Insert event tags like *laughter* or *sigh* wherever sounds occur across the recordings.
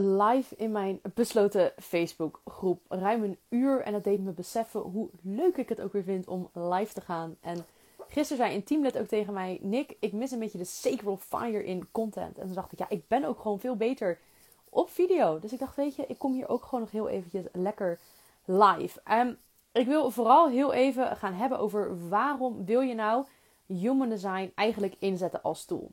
live in mijn besloten Facebook groep. Ruim een uur. En dat deed me beseffen hoe leuk ik het ook weer vind om live te gaan. En gisteren zei een teamlid ook tegen mij: Nick, ik mis een beetje de sacral fire in content. En toen dacht ik, ja, ik ben ook gewoon veel beter op video. Dus ik dacht, weet je, ik kom hier ook gewoon nog heel eventjes lekker live. Um, ik wil vooral heel even gaan hebben over waarom wil je nou human design eigenlijk inzetten als tool.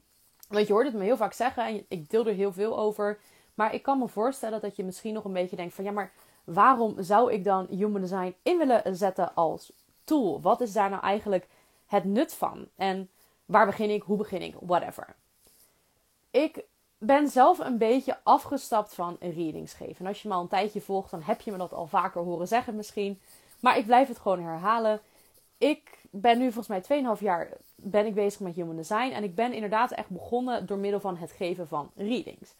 Want je hoort het me heel vaak zeggen en ik deel er heel veel over. Maar ik kan me voorstellen dat je misschien nog een beetje denkt van ja, maar waarom zou ik dan human design in willen zetten als tool? Wat is daar nou eigenlijk het nut van? En waar begin ik? Hoe begin ik? Whatever. Ik ben zelf een beetje afgestapt van readings geven. En als je me al een tijdje volgt, dan heb je me dat al vaker horen zeggen misschien. Maar ik blijf het gewoon herhalen. Ik ben nu volgens mij 2,5 jaar ben ik bezig met human design. En ik ben inderdaad echt begonnen door middel van het geven van readings.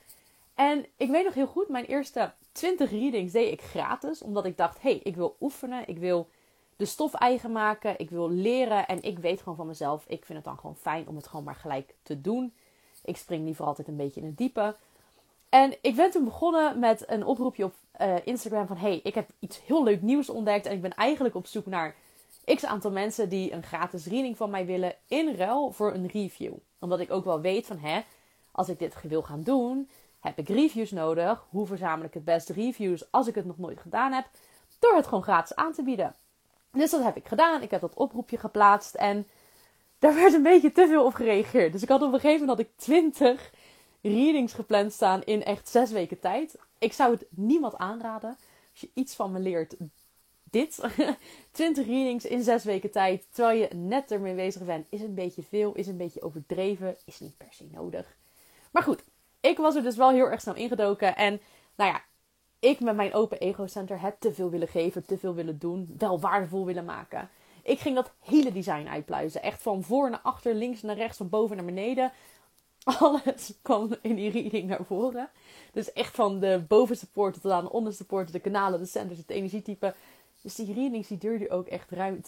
En ik weet nog heel goed, mijn eerste 20 readings deed ik gratis. Omdat ik dacht, hé, hey, ik wil oefenen. Ik wil de stof eigen maken. Ik wil leren. En ik weet gewoon van mezelf, ik vind het dan gewoon fijn om het gewoon maar gelijk te doen. Ik spring liever altijd een beetje in het diepe. En ik ben toen begonnen met een oproepje op uh, Instagram van... hey, ik heb iets heel leuk nieuws ontdekt. En ik ben eigenlijk op zoek naar x aantal mensen die een gratis reading van mij willen... in ruil voor een review. Omdat ik ook wel weet van... hè, als ik dit wil gaan doen, heb ik reviews nodig. Hoe verzamel ik het beste reviews als ik het nog nooit gedaan heb? Door het gewoon gratis aan te bieden. Dus dat heb ik gedaan. Ik heb dat oproepje geplaatst en daar werd een beetje te veel op gereageerd. Dus ik had op een gegeven moment ik 20 readings gepland staan in echt zes weken tijd. Ik zou het niemand aanraden. Als je iets van me leert, dit. *laughs* 20 readings in zes weken tijd, terwijl je net ermee bezig bent, is een beetje veel, is een beetje overdreven, is niet per se nodig. Maar goed, ik was er dus wel heel erg snel ingedoken. En nou ja, ik met mijn open ego-center heb te veel willen geven, te veel willen doen, wel waardevol willen maken. Ik ging dat hele design uitpluizen. Echt van voor naar achter, links naar rechts, van boven naar beneden. *laughs* Alles kwam in die reading naar voren. Dus echt van de bovenste poorten tot aan de onderste poorten, de kanalen, de centers, het energietype. Dus die readings die duurde ook echt ruim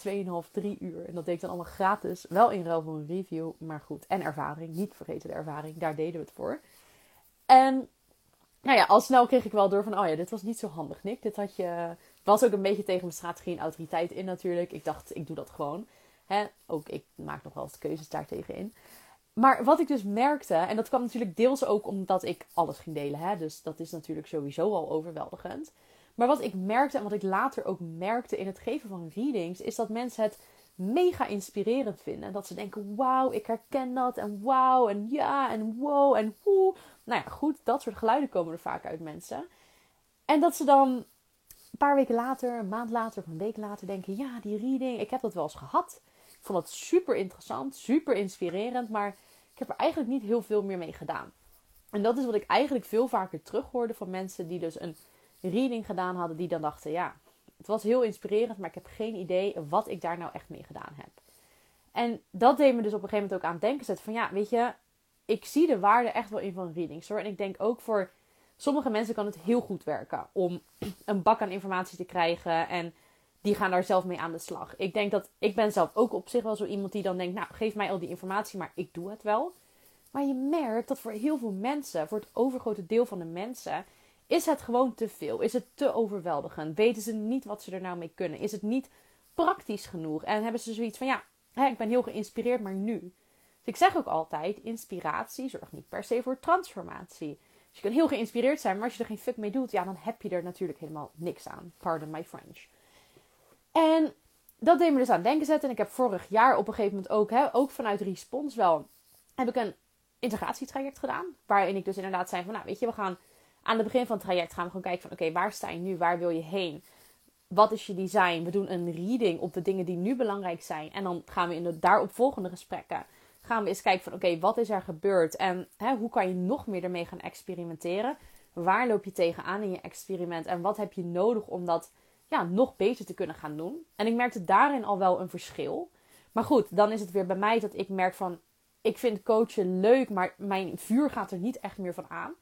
2,5, 3 uur. En dat deed ik dan allemaal gratis. Wel in ruil voor een review, maar goed. En ervaring, niet vergeten de ervaring. Daar deden we het voor. En nou ja, al snel kreeg ik wel door van, oh ja, dit was niet zo handig, Nick. Dit had je... was ook een beetje tegen mijn strategie en autoriteit in natuurlijk. Ik dacht, ik doe dat gewoon. Hè? Ook ik maak nog wel eens keuzes daartegen in. Maar wat ik dus merkte, en dat kwam natuurlijk deels ook omdat ik alles ging delen. Hè? Dus dat is natuurlijk sowieso al overweldigend. Maar wat ik merkte en wat ik later ook merkte in het geven van readings, is dat mensen het mega inspirerend vinden. En dat ze denken, wauw, ik herken dat. En wauw, en ja, en wow, en hoe. Nou ja, goed, dat soort geluiden komen er vaak uit mensen. En dat ze dan een paar weken later, een maand later of een week later denken, ja, die reading, ik heb dat wel eens gehad. Ik vond dat super interessant, super inspirerend, maar ik heb er eigenlijk niet heel veel meer mee gedaan. En dat is wat ik eigenlijk veel vaker terughoorde van mensen die dus een reading gedaan hadden, die dan dachten, ja, het was heel inspirerend, maar ik heb geen idee wat ik daar nou echt mee gedaan heb. En dat deed me dus op een gegeven moment ook aan het denken zetten van, ja, weet je, ik zie de waarde echt wel in van readings hoor. En ik denk ook voor sommige mensen kan het heel goed werken om *clears throat* een bak aan informatie te krijgen en die gaan daar zelf mee aan de slag. Ik denk dat ik ben zelf ook op zich wel zo iemand die dan denkt, nou geef mij al die informatie, maar ik doe het wel. Maar je merkt dat voor heel veel mensen, voor het overgrote deel van de mensen, is het gewoon te veel? Is het te overweldigend? Weten ze niet wat ze er nou mee kunnen? Is het niet praktisch genoeg? En hebben ze zoiets van, ja, hè, ik ben heel geïnspireerd, maar nu? Dus ik zeg ook altijd, inspiratie zorgt niet per se voor transformatie. Dus je kan heel geïnspireerd zijn, maar als je er geen fuck mee doet, ja, dan heb je er natuurlijk helemaal niks aan. Pardon my French. En dat deed me dus aan het denken zetten. En ik heb vorig jaar op een gegeven moment ook, hè, ook vanuit Respons wel, heb ik een integratietraject gedaan. Waarin ik dus inderdaad zei van, nou weet je, we gaan aan het begin van het traject gaan we gewoon kijken van, oké, waar sta je nu? Waar wil je heen? Wat is je design? We doen een reading op de dingen die nu belangrijk zijn. En dan gaan we in de daaropvolgende gesprekken, gaan we eens kijken van, oké, wat is er gebeurd? En hè, hoe kan je nog meer ermee gaan experimenteren? Waar loop je tegenaan in je experiment? En wat heb je nodig om dat ja, nog beter te kunnen gaan doen. En ik merkte daarin al wel een verschil. Maar goed, dan is het weer bij mij dat ik merk van... Ik vind coachen leuk, maar mijn vuur gaat er niet echt meer van aan.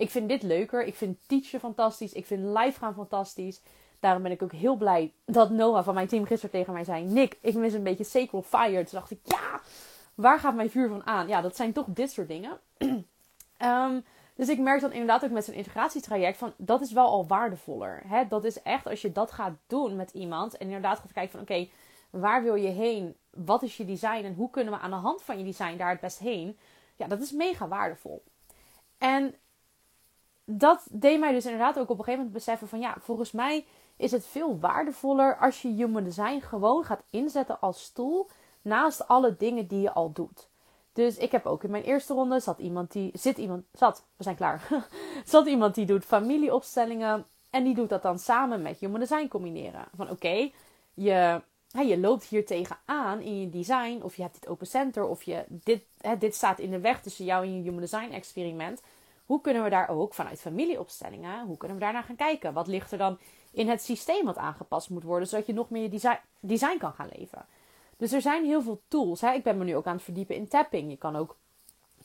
Ik vind dit leuker. Ik vind teachen fantastisch. Ik vind live gaan fantastisch. Daarom ben ik ook heel blij dat Noah van mijn team gisteren tegen mij zei... Nick, ik mis een beetje Sacred Fire. Toen dacht ik, ja, waar gaat mijn vuur van aan? Ja, dat zijn toch dit soort dingen. um, *clears throat* Dus ik merk dan inderdaad ook met zo'n integratietraject van dat is wel al waardevoller. Hè? Dat is echt als je dat gaat doen met iemand en inderdaad gaat kijken van oké, waar wil je heen? Wat is je design en hoe kunnen we aan de hand van je design daar het best heen? Ja, dat is mega waardevol. En dat deed mij dus inderdaad ook op een gegeven moment beseffen van ja, volgens mij is het veel waardevoller als je human design gewoon gaat inzetten als tool naast alle dingen die je al doet. Dus ik heb ook in mijn eerste ronde zat iemand die zit iemand zat, we zijn klaar. *laughs* zat iemand die doet familieopstellingen en die doet dat dan samen met human design combineren. Van oké, je, je loopt hier tegenaan in je design of je hebt dit open center of je dit, dit staat in de weg tussen jou en je human design experiment. Hoe kunnen we daar ook vanuit familieopstellingen, hoe kunnen we daarnaar gaan kijken? Wat ligt er dan in het systeem wat aangepast moet worden, zodat je nog meer design, design kan gaan leven? Dus er zijn heel veel tools. Hè? Ik ben me nu ook aan het verdiepen in tapping. Je kan ook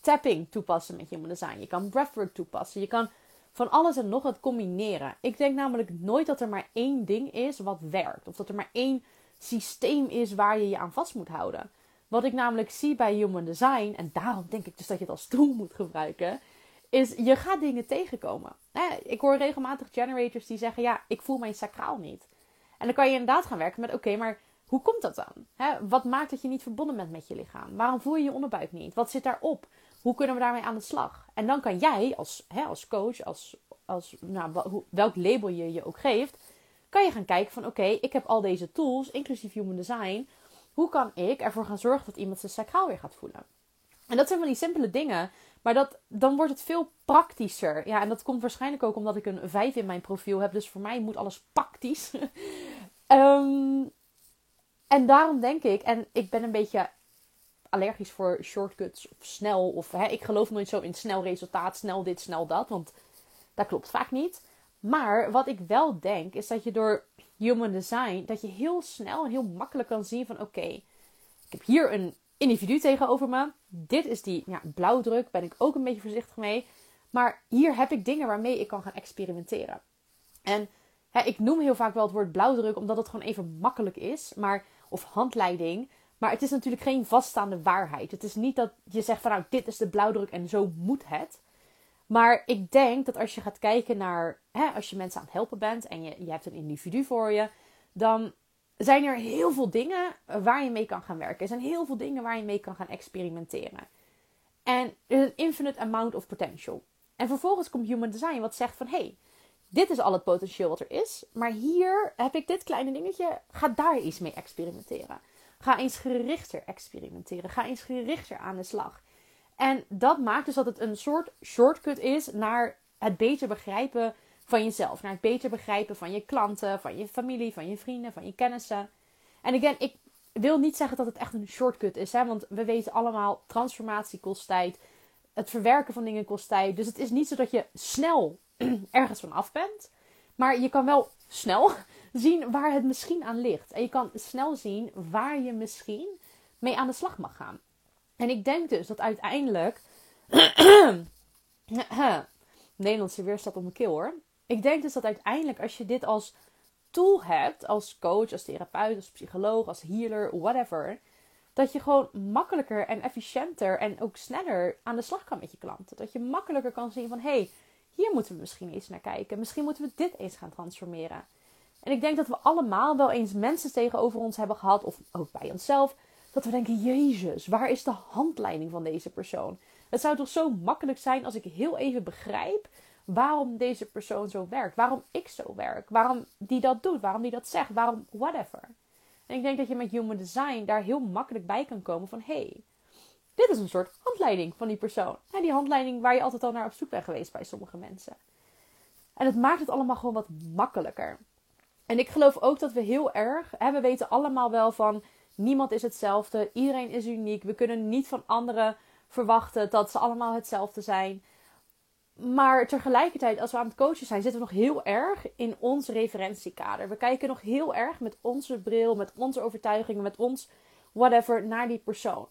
tapping toepassen met human design. Je kan breathwork toepassen. Je kan van alles en nog wat combineren. Ik denk namelijk nooit dat er maar één ding is wat werkt. Of dat er maar één systeem is waar je je aan vast moet houden. Wat ik namelijk zie bij human design, en daarom denk ik dus dat je het als tool moet gebruiken, is je gaat dingen tegenkomen. Ik hoor regelmatig generators die zeggen: Ja, ik voel mijn sacraal niet. En dan kan je inderdaad gaan werken met: Oké, maar hoe komt dat dan? wat maakt dat je niet verbonden bent met je lichaam? Waarom voel je je onderbuik niet? Wat zit daarop? Hoe kunnen we daarmee aan de slag? En dan kan jij als, als coach, als, als, nou, welk label je je ook geeft, kan je gaan kijken van oké, ik heb al deze tools, inclusief human design. Hoe kan ik ervoor gaan zorgen dat iemand zijn sacraal weer gaat voelen? En dat zijn van die simpele dingen, maar dat, dan wordt het veel praktischer. Ja, en dat komt waarschijnlijk ook omdat ik een 5 in mijn profiel heb. Dus voor mij moet alles praktisch. um, *laughs* En daarom denk ik, en ik ben een beetje allergisch voor shortcuts of snel. Of hè, ik geloof nooit zo in snel resultaat, snel dit, snel dat. Want dat klopt vaak niet. Maar wat ik wel denk, is dat je door human design, dat je heel snel en heel makkelijk kan zien van oké, ik heb hier een individu tegenover me. Dit is die ja, blauwdruk, ben ik ook een beetje voorzichtig mee. Maar hier heb ik dingen waarmee ik kan gaan experimenteren. En hè, ik noem heel vaak wel het woord blauwdruk, omdat het gewoon even makkelijk is. Maar of handleiding. Maar het is natuurlijk geen vaststaande waarheid. Het is niet dat je zegt van nou, dit is de blauwdruk en zo moet het. Maar ik denk dat als je gaat kijken naar, hè, als je mensen aan het helpen bent en je, je hebt een individu voor je, dan zijn er heel veel dingen waar je mee kan gaan werken. Er zijn heel veel dingen waar je mee kan gaan experimenteren. En er is een infinite amount of potential. En vervolgens komt Human Design wat zegt van, hey, dit is al het potentieel wat er is. Maar hier heb ik dit kleine dingetje. Ga daar eens mee experimenteren. Ga eens gerichter experimenteren. Ga eens gerichter aan de slag. En dat maakt dus dat het een soort shortcut is naar het beter begrijpen van jezelf. Naar het beter begrijpen van je klanten, van je familie, van je vrienden, van je kennissen. En again, ik wil niet zeggen dat het echt een shortcut is. Hè? Want we weten allemaal, transformatie kost tijd. Het verwerken van dingen kost tijd. Dus het is niet zo dat je snel *clears throat* ergens van af bent. Maar je kan wel snel *laughs* zien waar het misschien aan ligt. En je kan snel zien waar je misschien mee aan de slag mag gaan. En ik denk dus dat uiteindelijk. *clears throat* *clears throat* Nederlandse weerstand op mijn keel hoor. Ik denk dus dat uiteindelijk als je dit als tool hebt, als coach, als therapeut, als psycholoog, als healer, whatever. Dat je gewoon makkelijker en efficiënter en ook sneller aan de slag kan met je klanten. Dat je makkelijker kan zien van hé, hey, hier moeten we misschien eens naar kijken. Misschien moeten we dit eens gaan transformeren. En ik denk dat we allemaal wel eens mensen tegenover ons hebben gehad, of ook bij onszelf, dat we denken: Jezus, waar is de handleiding van deze persoon? Het zou toch zo makkelijk zijn als ik heel even begrijp waarom deze persoon zo werkt, waarom ik zo werk, waarom die dat doet, waarom die dat zegt, waarom whatever. En ik denk dat je met human design daar heel makkelijk bij kan komen van: hey, dit is een soort handleiding van die persoon. Ja, die handleiding waar je altijd al naar op zoek bent geweest bij sommige mensen. En het maakt het allemaal gewoon wat makkelijker. En ik geloof ook dat we heel erg, hè, we weten allemaal wel van niemand is hetzelfde, iedereen is uniek. We kunnen niet van anderen verwachten dat ze allemaal hetzelfde zijn. Maar tegelijkertijd, als we aan het coachen zijn, zitten we nog heel erg in ons referentiekader. We kijken nog heel erg met onze bril, met onze overtuigingen, met ons whatever naar die persoon.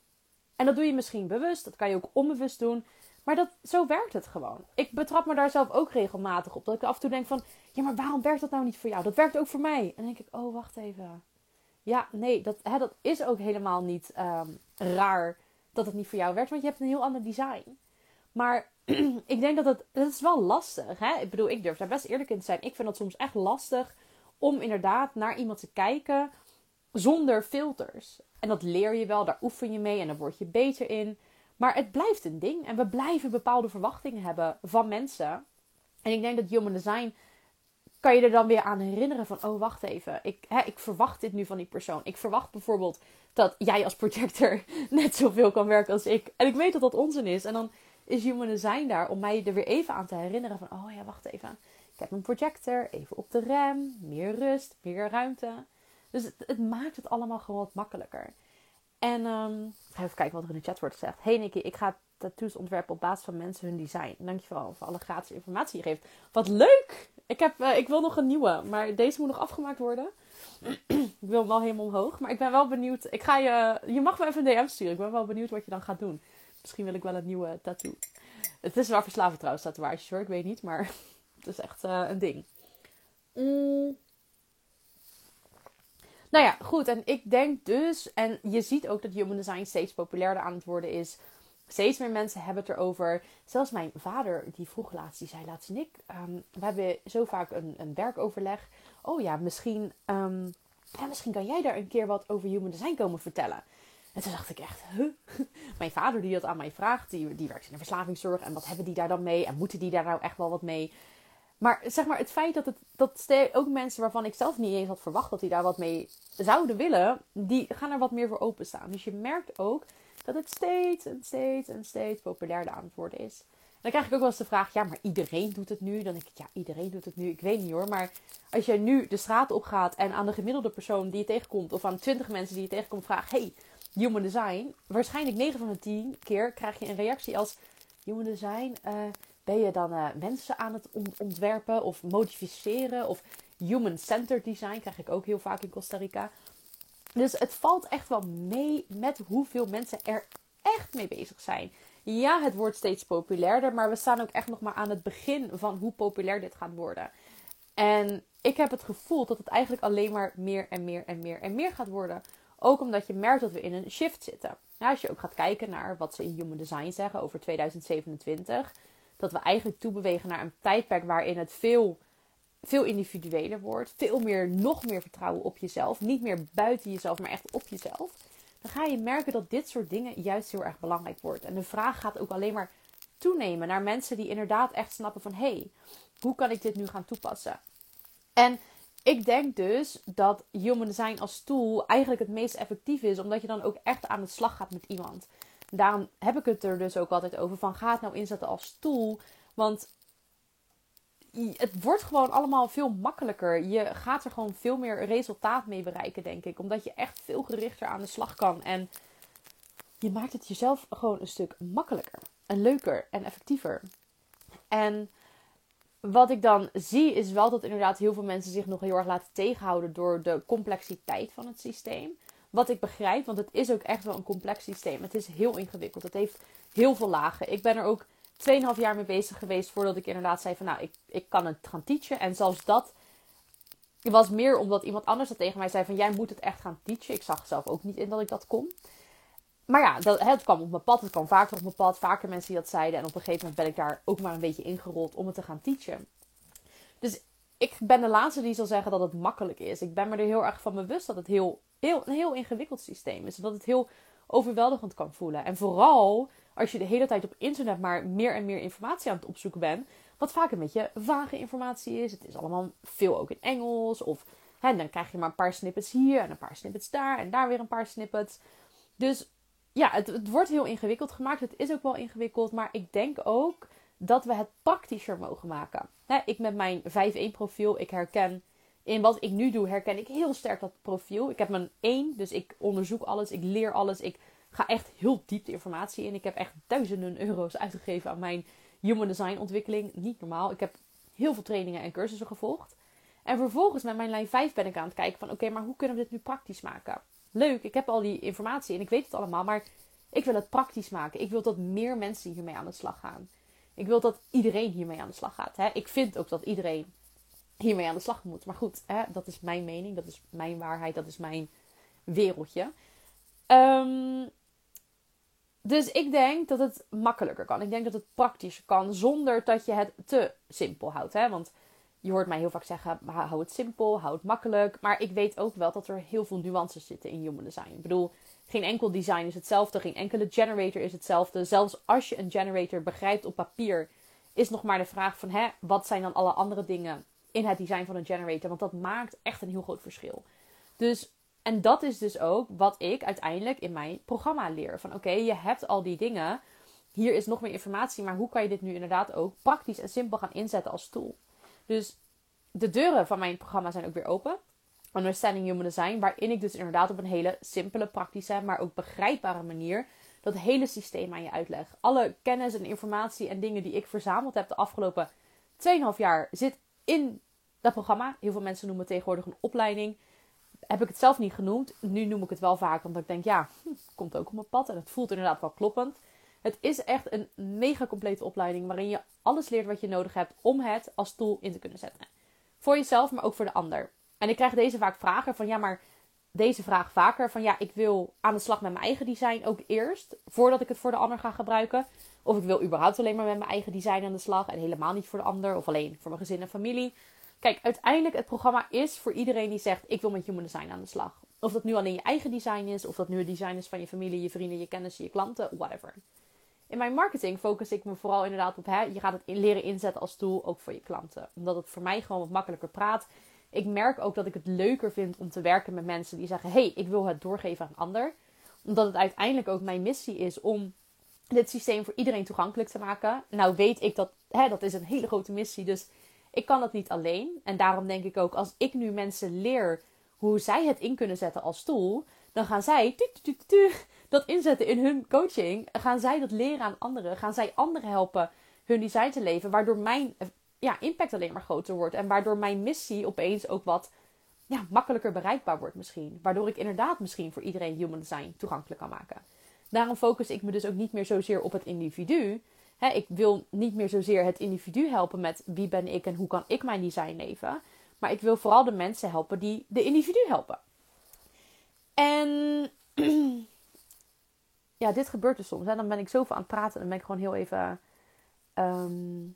En dat doe je misschien bewust, dat kan je ook onbewust doen. Maar dat, zo werkt het gewoon. Ik betrap me daar zelf ook regelmatig op. Dat ik af en toe denk van, ja, maar waarom werkt dat nou niet voor jou? Dat werkt ook voor mij. En dan denk ik, oh, wacht even. Ja, nee, dat, hè, dat is ook helemaal niet um, raar dat het niet voor jou werkt. Want je hebt een heel ander design. Maar *clears throat* ik denk dat het, dat is wel lastig. Hè? Ik bedoel, ik durf daar best eerlijk in te zijn. Ik vind het soms echt lastig om inderdaad naar iemand te kijken zonder filters. En dat leer je wel, daar oefen je mee en dan word je beter in. Maar het blijft een ding en we blijven bepaalde verwachtingen hebben van mensen. En ik denk dat human design kan je er dan weer aan herinneren van, oh wacht even, ik, hè, ik verwacht dit nu van die persoon. Ik verwacht bijvoorbeeld dat jij als projector *laughs* net zoveel kan werken als ik. En ik weet dat dat onzin is. En dan is human design daar om mij er weer even aan te herinneren van, oh ja, wacht even. Ik heb een projector, even op de rem, meer rust, meer ruimte. Dus het, maakt het allemaal gewoon wat makkelijker. En um, even kijken wat er in de chat wordt gezegd. Hey Nicky, ik ga tattoos ontwerpen op basis van mensen hun design. Dankjewel voor alle gratis informatie die je geeft. Wat leuk! Ik, heb, uh, ik wil nog een nieuwe, maar deze moet nog afgemaakt worden. *clears throat* ik wil hem wel helemaal omhoog. Maar ik ben wel benieuwd. Ik ga je, je mag me even een DM sturen. Ik ben wel benieuwd wat je dan gaat doen. Misschien wil ik wel een nieuwe tattoo. Het is wel verslavend trouwens, tatoeages hoor. Ik weet niet, maar *laughs* het is echt uh, een ding. Mm. Nou ja, goed. En ik denk dus, en je ziet ook dat human design steeds populairder aan het worden is. Steeds meer mensen hebben het erover. Zelfs mijn vader, die vroeg laatst, die zei laatst, Nick, um, we hebben zo vaak een, een werkoverleg. Oh ja, misschien, um, ja, misschien kan jij daar een keer wat over human design komen vertellen. En toen dacht ik echt? *laughs* Mijn vader die dat aan mij vraagt, die, werkt in de verslavingszorg. En wat hebben die daar dan mee? En moeten die daar nou echt wel wat mee? Maar zeg maar, het feit dat, het, dat ook mensen waarvan ik zelf niet eens had verwacht dat die daar wat mee zouden willen, die gaan er wat meer voor openstaan. Dus je merkt ook dat het steeds en steeds en steeds populairder aan het worden is. dan krijg ik ook wel eens de vraag, ja, maar iedereen doet het nu. Dan denk ik, ja, iedereen doet het nu. Ik weet niet hoor, maar als jij nu de straat op gaat en aan de gemiddelde persoon die je tegenkomt, of aan 20 mensen die je tegenkomt, vraagt, hey, human design. Waarschijnlijk 9 van de 10 keer krijg je een reactie als, human design, uh, ben je dan uh, mensen aan het ontwerpen of modificeren of human-centered design krijg ik ook heel vaak in Costa Rica. Dus het valt echt wel mee met hoeveel mensen er echt mee bezig zijn. Ja, het wordt steeds populairder, maar we staan ook echt nog maar aan het begin van hoe populair dit gaat worden. En ik heb het gevoel dat het eigenlijk alleen maar meer en meer en meer en meer gaat worden. Ook omdat je merkt dat we in een shift zitten. Als je ook gaat kijken naar wat ze in Human Design zeggen over 2027, dat we eigenlijk toebewegen naar een tijdperk waarin het veel, veel individueler wordt. Veel meer, nog meer vertrouwen op jezelf. Niet meer buiten jezelf, maar echt op jezelf. Dan ga je merken dat dit soort dingen juist heel erg belangrijk wordt. En de vraag gaat ook alleen maar toenemen naar mensen die inderdaad echt snappen van... hé, hey, hoe kan ik dit nu gaan toepassen? En ik denk dus dat human design als tool eigenlijk het meest effectief is, omdat je dan ook echt aan de slag gaat met iemand. Daarom heb ik het er dus ook altijd over van ga het nou inzetten als tool, want het wordt gewoon allemaal veel makkelijker. Je gaat er gewoon veel meer resultaat mee bereiken, denk ik, omdat je echt veel gerichter aan de slag kan en je maakt het jezelf gewoon een stuk makkelijker en leuker en effectiever. En wat ik dan zie is wel dat inderdaad heel veel mensen zich nog heel erg laten tegenhouden door de complexiteit van het systeem. Wat ik begrijp, want het is ook echt wel een complex systeem. Het is heel ingewikkeld. Het heeft heel veel lagen. Ik ben er ook 2,5 jaar mee bezig geweest voordat ik inderdaad zei van nou, ik, ik kan het gaan teachen. En zelfs dat was meer omdat iemand anders dat tegen mij zei van jij moet het echt gaan teachen. Ik zag zelf ook niet in dat ik dat kon. Maar ja, dat, het kwam op mijn pad. Het kwam vaker op mijn pad. Vaker mensen die dat zeiden. En op een gegeven moment ben ik daar ook maar een beetje ingerold om het te gaan teachen. Dus ik ben de laatste die zal zeggen dat het makkelijk is. Ik ben me er heel erg van bewust dat het heel, heel, een heel ingewikkeld systeem is. Dat het heel overweldigend kan voelen. En vooral als je de hele tijd op internet maar meer en meer informatie aan het opzoeken bent. Wat vaak een beetje vage informatie is. Het is allemaal veel ook in Engels. Of hè, dan krijg je maar een paar snippets hier en een paar snippets daar. En daar weer een paar snippets. Dus ja, het, wordt heel ingewikkeld gemaakt. Het is ook wel ingewikkeld. Maar ik denk ook dat we het praktischer mogen maken. ik met mijn 5-1 profiel, ik herken in wat ik nu doe, herken ik heel sterk dat profiel. Ik heb mijn 1, dus ik onderzoek alles, ik leer alles. Ik ga echt heel diep de informatie in. Ik heb echt duizenden euro's uitgegeven aan mijn human design ontwikkeling. Niet normaal. Ik heb heel veel trainingen en cursussen gevolgd. En vervolgens met mijn lijn 5 ben ik aan het kijken van oké, maar hoe kunnen we dit nu praktisch maken? Leuk, ik heb al die informatie en ik weet het allemaal, maar ik wil het praktisch maken. Ik wil dat meer mensen hiermee aan de slag gaan. Ik wil dat iedereen hiermee aan de slag gaat. Hè? Ik vind ook dat iedereen hiermee aan de slag moet. Maar goed, hè? dat is mijn mening, dat is mijn waarheid, dat is mijn wereldje. Um, Dus ik denk dat het makkelijker kan. Ik denk dat het praktischer kan zonder dat je het te simpel houdt. Hè? Want je hoort mij heel vaak zeggen, hou het simpel, hou het makkelijk. Maar ik weet ook wel dat er heel veel nuances zitten in human design. Ik bedoel, geen enkel design is hetzelfde, geen enkele generator is hetzelfde. Zelfs als je een generator begrijpt op papier, is nog maar de vraag van, hè, wat zijn dan alle andere dingen in het design van een generator? Want dat maakt echt een heel groot verschil. Dus, en dat is dus ook wat ik uiteindelijk in mijn programma leer. Van oké, je hebt al die dingen, hier is nog meer informatie, maar hoe kan je dit nu inderdaad ook praktisch en simpel gaan inzetten als tool? Dus de deuren van mijn programma zijn ook weer open. Understanding Human Design, waarin ik dus inderdaad op een hele simpele, praktische, maar ook begrijpbare manier dat hele systeem aan je uitleg. Alle kennis en informatie en dingen die ik verzameld heb de afgelopen 2,5 jaar zit in dat programma. Heel veel mensen noemen het tegenwoordig een opleiding. Heb ik het zelf niet genoemd. Nu noem ik het wel vaak, omdat ik denk, ja, hm, komt ook op mijn pad. En het voelt inderdaad wel kloppend. Het is echt een mega complete opleiding waarin je alles leert wat je nodig hebt om het als tool in te kunnen zetten. Voor jezelf, maar ook voor de ander. En ik krijg deze vaak vragen van ja, maar deze vraag vaker van ja, ik wil aan de slag met mijn eigen design ook eerst, voordat ik het voor de ander ga gebruiken. Of ik wil überhaupt alleen maar met mijn eigen design aan de slag en helemaal niet voor de ander of alleen voor mijn gezin en familie. Kijk, uiteindelijk het programma is voor iedereen die zegt ik wil met human design aan de slag. Of dat nu alleen je eigen design is, of dat nu het design is van je familie, je vrienden, je kennissen, je klanten, whatever. In mijn marketing focus ik me vooral inderdaad op, hè, je gaat het leren inzetten als tool ook voor je klanten. Omdat het voor mij gewoon wat makkelijker praat. Ik merk ook dat ik het leuker vind om te werken met mensen die zeggen, hey, ik wil het doorgeven aan ander. Omdat het uiteindelijk ook mijn missie is om dit systeem voor iedereen toegankelijk te maken. Nou weet ik dat, hè, dat is een hele grote missie, dus ik kan dat niet alleen. En daarom denk ik ook, als ik nu mensen leer hoe zij het in kunnen zetten als tool, dan gaan zij dat inzetten in hun coaching. Gaan zij dat leren aan anderen. Gaan zij anderen helpen hun design te leven. Waardoor mijn ja, impact alleen maar groter wordt. En waardoor mijn missie opeens ook wat ja, makkelijker bereikbaar wordt misschien. Waardoor ik inderdaad misschien voor iedereen human design toegankelijk kan maken. Daarom focus ik me dus ook niet meer zozeer op het individu. ik wil niet meer zozeer het individu helpen met wie ben ik en hoe kan ik mijn design leven. Maar ik wil vooral de mensen helpen die de individu helpen. En ja, dit gebeurt dus soms. Hè? Dan ben ik zoveel aan het praten en dan ben ik gewoon heel even. Ehm,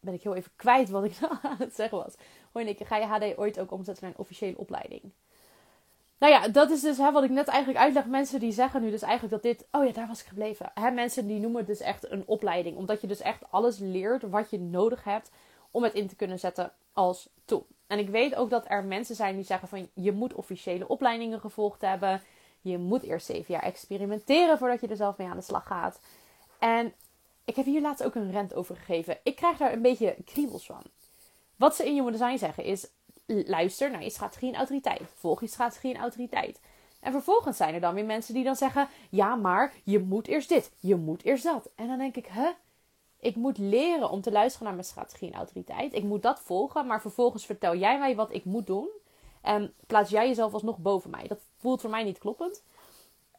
ben ik heel even kwijt wat ik *laughs* nou aan het zeggen was. Hoi Nick, ga je HD ooit ook omzetten naar een officiële opleiding? Nou ja, dat is dus hè, wat ik net eigenlijk uitleg. Mensen die zeggen nu dus eigenlijk dat dit... Oh ja, daar was ik gebleven. Hè, mensen die noemen het dus echt een opleiding. Omdat je dus echt alles leert wat je nodig hebt om het in te kunnen zetten als tool. En ik weet ook dat er mensen zijn die zeggen van... Je moet officiële opleidingen gevolgd hebben. Je moet eerst zeven jaar experimenteren voordat je er zelf mee aan de slag gaat. En ik heb hier laatst ook een rent over gegeven. Ik krijg daar een beetje kriebels van. Wat ze in Human Design zeggen is: luister naar je strategie en autoriteit. Volg je strategie en autoriteit. En vervolgens zijn er dan weer mensen die dan zeggen: ja, maar je moet eerst dit, je moet eerst dat. En dan denk ik: hè? Ik moet leren om te luisteren naar mijn strategie en autoriteit. Ik moet dat volgen, maar vervolgens vertel jij mij wat ik moet doen. En plaats jij jezelf alsnog boven mij. Dat voelt voor mij niet kloppend.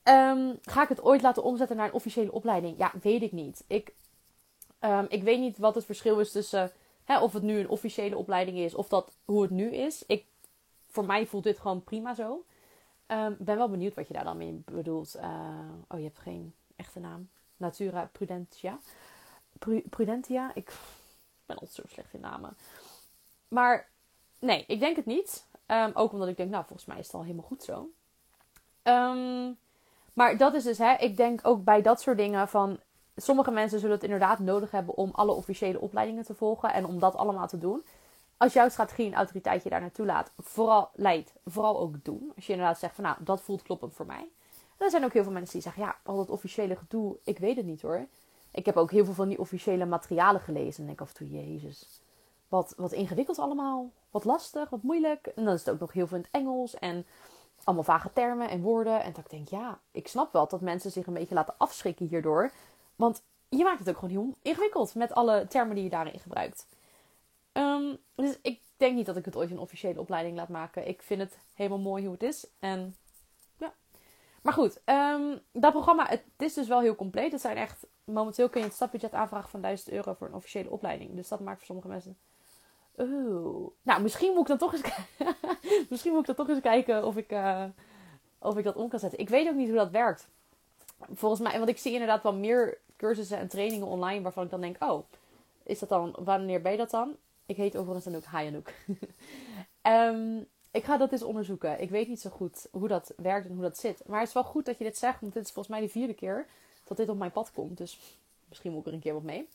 Um, ga ik het ooit laten omzetten naar een officiële opleiding? Ja, weet ik niet. Ik, um, ik weet niet wat het verschil is tussen hè, of het nu een officiële opleiding is of dat, hoe het nu is. Ik, voor mij voelt dit gewoon prima zo. Um, ben wel benieuwd wat je daar dan mee bedoelt. Uh, oh, je hebt geen echte naam. Natura Prudentia. Prudentia? Ik ben altijd slecht in namen. Maar nee, ik denk het niet. Um, ook omdat ik denk, nou, volgens mij is het al helemaal goed zo. Um, maar dat is dus, hè, ik denk ook bij dat soort dingen van. Sommige mensen zullen het inderdaad nodig hebben om alle officiële opleidingen te volgen en om dat allemaal te doen. Als jouw strategie en autoriteit je daar naartoe laat, vooral leidt, vooral ook doen. Als je inderdaad zegt van nou, dat voelt kloppend voor mij. Er zijn ook heel veel mensen die zeggen, ja, al dat officiële gedoe, ik weet het niet hoor. Ik heb ook heel veel van die officiële materialen gelezen. En denk af en toe, jezus, wat, wat ingewikkeld allemaal. Wat lastig, wat moeilijk. En dan is het ook nog heel veel in het Engels. En allemaal vage termen en woorden. En dat ik denk, ja, ik snap wel dat mensen zich een beetje laten afschrikken hierdoor. Want je maakt het ook gewoon heel ingewikkeld met alle termen die je daarin gebruikt. Um, dus ik denk niet dat ik het ooit een officiële opleiding laat maken. Ik vind het helemaal mooi hoe het is. En ja. Maar goed, um, dat programma, het is dus wel heel compleet. Het zijn echt, momenteel kun je het stapbudget aanvragen van 1000 euro voor een officiële opleiding. Dus dat maakt voor sommige mensen Oeh. Nou, misschien moet ik dan toch eens, *laughs* misschien moet ik dan toch eens kijken of ik, uh, of ik dat om kan zetten. Ik weet ook niet hoe dat werkt. volgens mij, want ik zie inderdaad wel meer cursussen en trainingen online waarvan ik dan denk, oh, is dat dan, wanneer ben je dat dan? Ik heet overigens dan ook Hayanouk. um, *laughs* ik ga dat eens onderzoeken. Ik weet niet zo goed hoe dat werkt en hoe dat zit. Maar het is wel goed dat je dit zegt, want dit is volgens mij de vierde keer dat dit op mijn pad komt. Dus misschien moet ik er een keer wat mee.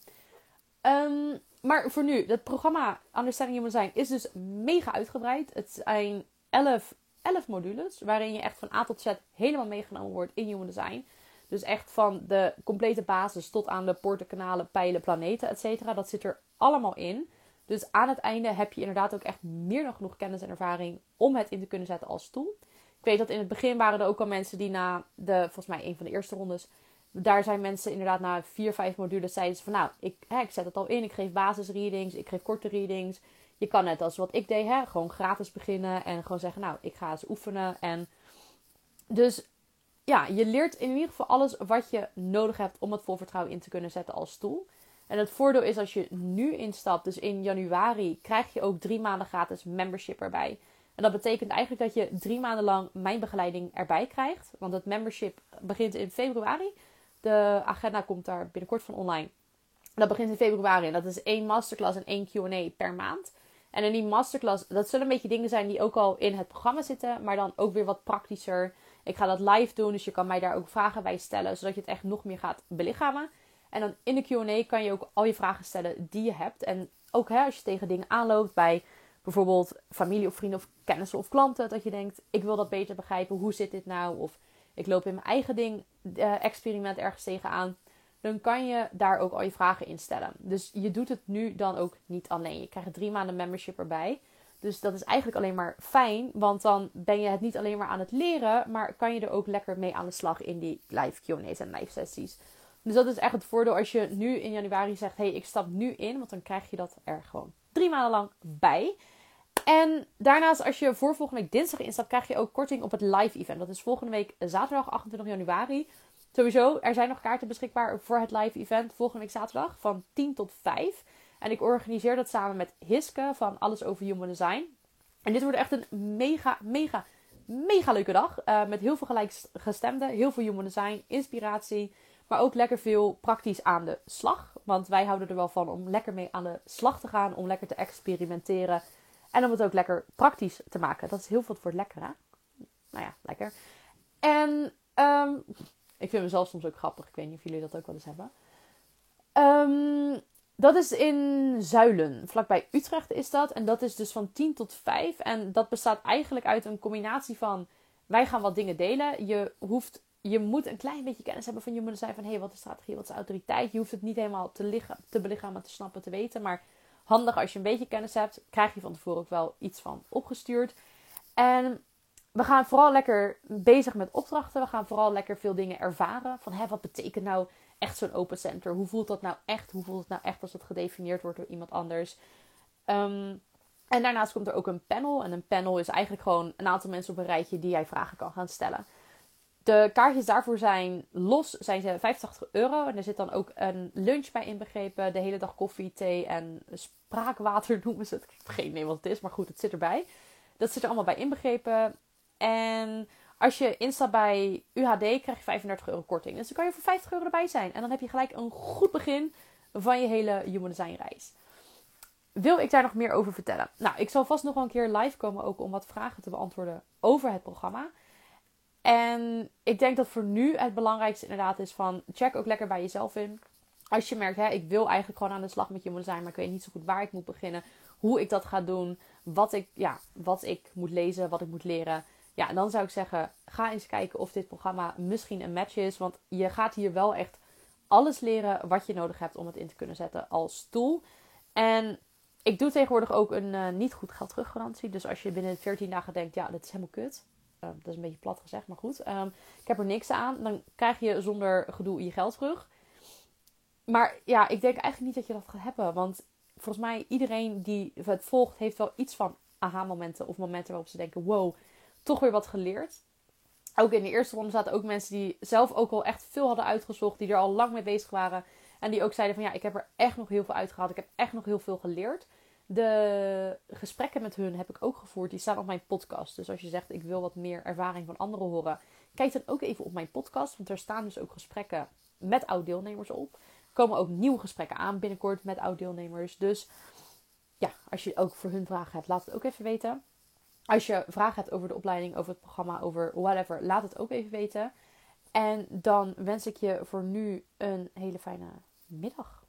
Um, maar voor nu, het programma Understanding Human Design is dus mega uitgebreid. Het zijn 11, 11 modules waarin je echt van A tot Z helemaal meegenomen wordt in Human Design. Dus echt van de complete basis tot aan de poorten, kanalen, pijlen, planeten, etc. Dat zit er allemaal in. Dus aan het einde heb je inderdaad ook echt meer dan genoeg kennis en ervaring om het in te kunnen zetten als tool. Ik weet dat in het begin waren er ook al mensen die na de, volgens mij een van de eerste rondes, daar zijn mensen inderdaad na vier, vijf modules zeiden ze van nou, ik, hè, ik zet het al in, ik geef basisreadings, ik geef korte readings. Je kan net als wat ik deed, hè, gewoon gratis beginnen en gewoon zeggen nou, ik ga eens oefenen. En dus ja, je leert in ieder geval alles wat je nodig hebt om het vol vertrouwen in te kunnen zetten als tool. En het voordeel is als je nu instapt, dus in januari, krijg je ook drie maanden gratis membership erbij. En dat betekent eigenlijk dat je drie maanden lang mijn begeleiding erbij krijgt. Want het membership begint in februari. De agenda komt daar binnenkort van online. Dat begint in februari en dat is één masterclass en één QA per maand. En in die masterclass, dat zullen een beetje dingen zijn die ook al in het programma zitten, maar dan ook weer wat praktischer. Ik ga dat live doen, dus je kan mij daar ook vragen bij stellen, zodat je het echt nog meer gaat belichamen. En dan in de QA kan je ook al je vragen stellen die je hebt. En ook als je tegen dingen aanloopt bij bijvoorbeeld familie of vrienden of kennissen of klanten, dat je denkt: ik wil dat beter begrijpen, hoe zit dit nou? Of ik loop in mijn eigen ding, uh, experiment ergens tegenaan. Dan kan je daar ook al je vragen in stellen. Dus je doet het nu dan ook niet alleen. Je krijgt drie maanden membership erbij. Dus dat is eigenlijk alleen maar fijn, want dan ben je het niet alleen maar aan het leren, maar kan je er ook lekker mee aan de slag in die live QA's en live sessies. Dus dat is echt het voordeel als je nu in januari zegt: hé, hey, ik stap nu in, want dan krijg je dat er gewoon drie maanden lang bij. En daarnaast, als je voor volgende week dinsdag instapt, krijg je ook korting op het live event. Dat is volgende week zaterdag 28 januari. Sowieso, er zijn nog kaarten beschikbaar voor het live event volgende week zaterdag van 10 tot 5. En ik organiseer dat samen met Hiske van Alles Over Human Design. En dit wordt echt een mega, mega, mega leuke dag. Uh, met heel veel gelijkgestemden, heel veel human design, inspiratie. Maar ook lekker veel praktisch aan de slag. Want wij houden er wel van om lekker mee aan de slag te gaan. Om lekker te experimenteren. En om het ook lekker praktisch te maken. Dat is heel veel voor het lekker? Nou ja, lekker. En um, ik vind mezelf soms ook grappig. Ik weet niet of jullie dat ook wel eens hebben. Um, dat is in Zuilen, vlakbij Utrecht is dat. En dat is dus van 10 tot 5. En dat bestaat eigenlijk uit een combinatie van... Wij gaan wat dingen delen. Je, hoeft, je moet een klein beetje kennis hebben van je moet zijn van... Hé, hey, wat is strategie, wat is autoriteit? Je hoeft het niet helemaal te, liggen, te belichamen, te snappen, te weten. Maar handig als je een beetje kennis hebt. Krijg je van tevoren ook wel iets van opgestuurd. En we gaan vooral lekker bezig met opdrachten. We gaan vooral lekker veel dingen ervaren. Van hé, wat betekent nou echt zo'n open center? Hoe voelt dat nou echt? Hoe voelt het nou echt als het gedefinieerd wordt door iemand anders? Ehm, en daarnaast komt er ook een panel. En een panel is eigenlijk gewoon een aantal mensen op een rijtje die jij vragen kan gaan stellen. De kaartjes daarvoor zijn los, zijn ze 85 euro. En er zit dan ook een lunch bij inbegrepen. De hele dag koffie, thee en spraakwater *laughs* noemen ze het. Ik heb geen idee wat het is, maar goed, het zit erbij. Dat zit er allemaal bij inbegrepen. En als je instapt bij UHD, krijg je 35 euro korting. Dus dan kan je voor 50 euro erbij zijn. En dan heb je gelijk een goed begin van je hele Human Design reis. Wil ik daar nog meer over vertellen? Nou, ik zal vast nog wel een keer live komen ook om wat vragen te beantwoorden over het programma. En ik denk dat voor nu het belangrijkste inderdaad is van check ook lekker bij jezelf in. Als je merkt, hè, ik wil eigenlijk gewoon aan de slag met Human Design, maar ik weet niet zo goed waar ik moet beginnen, hoe ik dat ga doen, wat ik, ja, wat ik moet lezen, wat ik moet leren ja, dan zou ik zeggen, ga eens kijken of dit programma misschien een match is. Want je gaat hier wel echt alles leren wat je nodig hebt om het in te kunnen zetten als tool. En ik doe tegenwoordig ook een uh, niet goed geld teruggarantie. Dus als je binnen 14 dagen denkt, ja, dat is helemaal kut. Uh, dat is een beetje plat gezegd, maar goed. Um, ik heb er niks aan. Dan krijg je zonder gedoe je geld terug. Maar ja, ik denk eigenlijk niet dat je dat gaat hebben. Want volgens mij iedereen die het volgt, heeft wel iets van aha-momenten. Of momenten waarop ze denken, wow, toch weer wat geleerd. Ook in de eerste ronde zaten ook mensen die zelf ook al echt veel hadden uitgezocht. Die er al lang mee bezig waren. En die ook zeiden van ja, ik heb er echt nog heel veel uitgehaald. Ik heb echt nog heel veel geleerd. De gesprekken met hun heb ik ook gevoerd. Die staan op mijn podcast. Dus als je zegt ik wil wat meer ervaring van anderen horen. kijk dan ook even op mijn podcast. Want er staan dus ook gesprekken met oud-deelnemers op. Komen ook nieuwe gesprekken aan binnenkort met oud-deelnemers. Dus ja, als je ook voor hun vragen hebt, laat het ook even weten. Als je vragen hebt over de opleiding, over het programma, over whatever, laat het ook even weten. En dan wens ik je voor nu een hele fijne middag.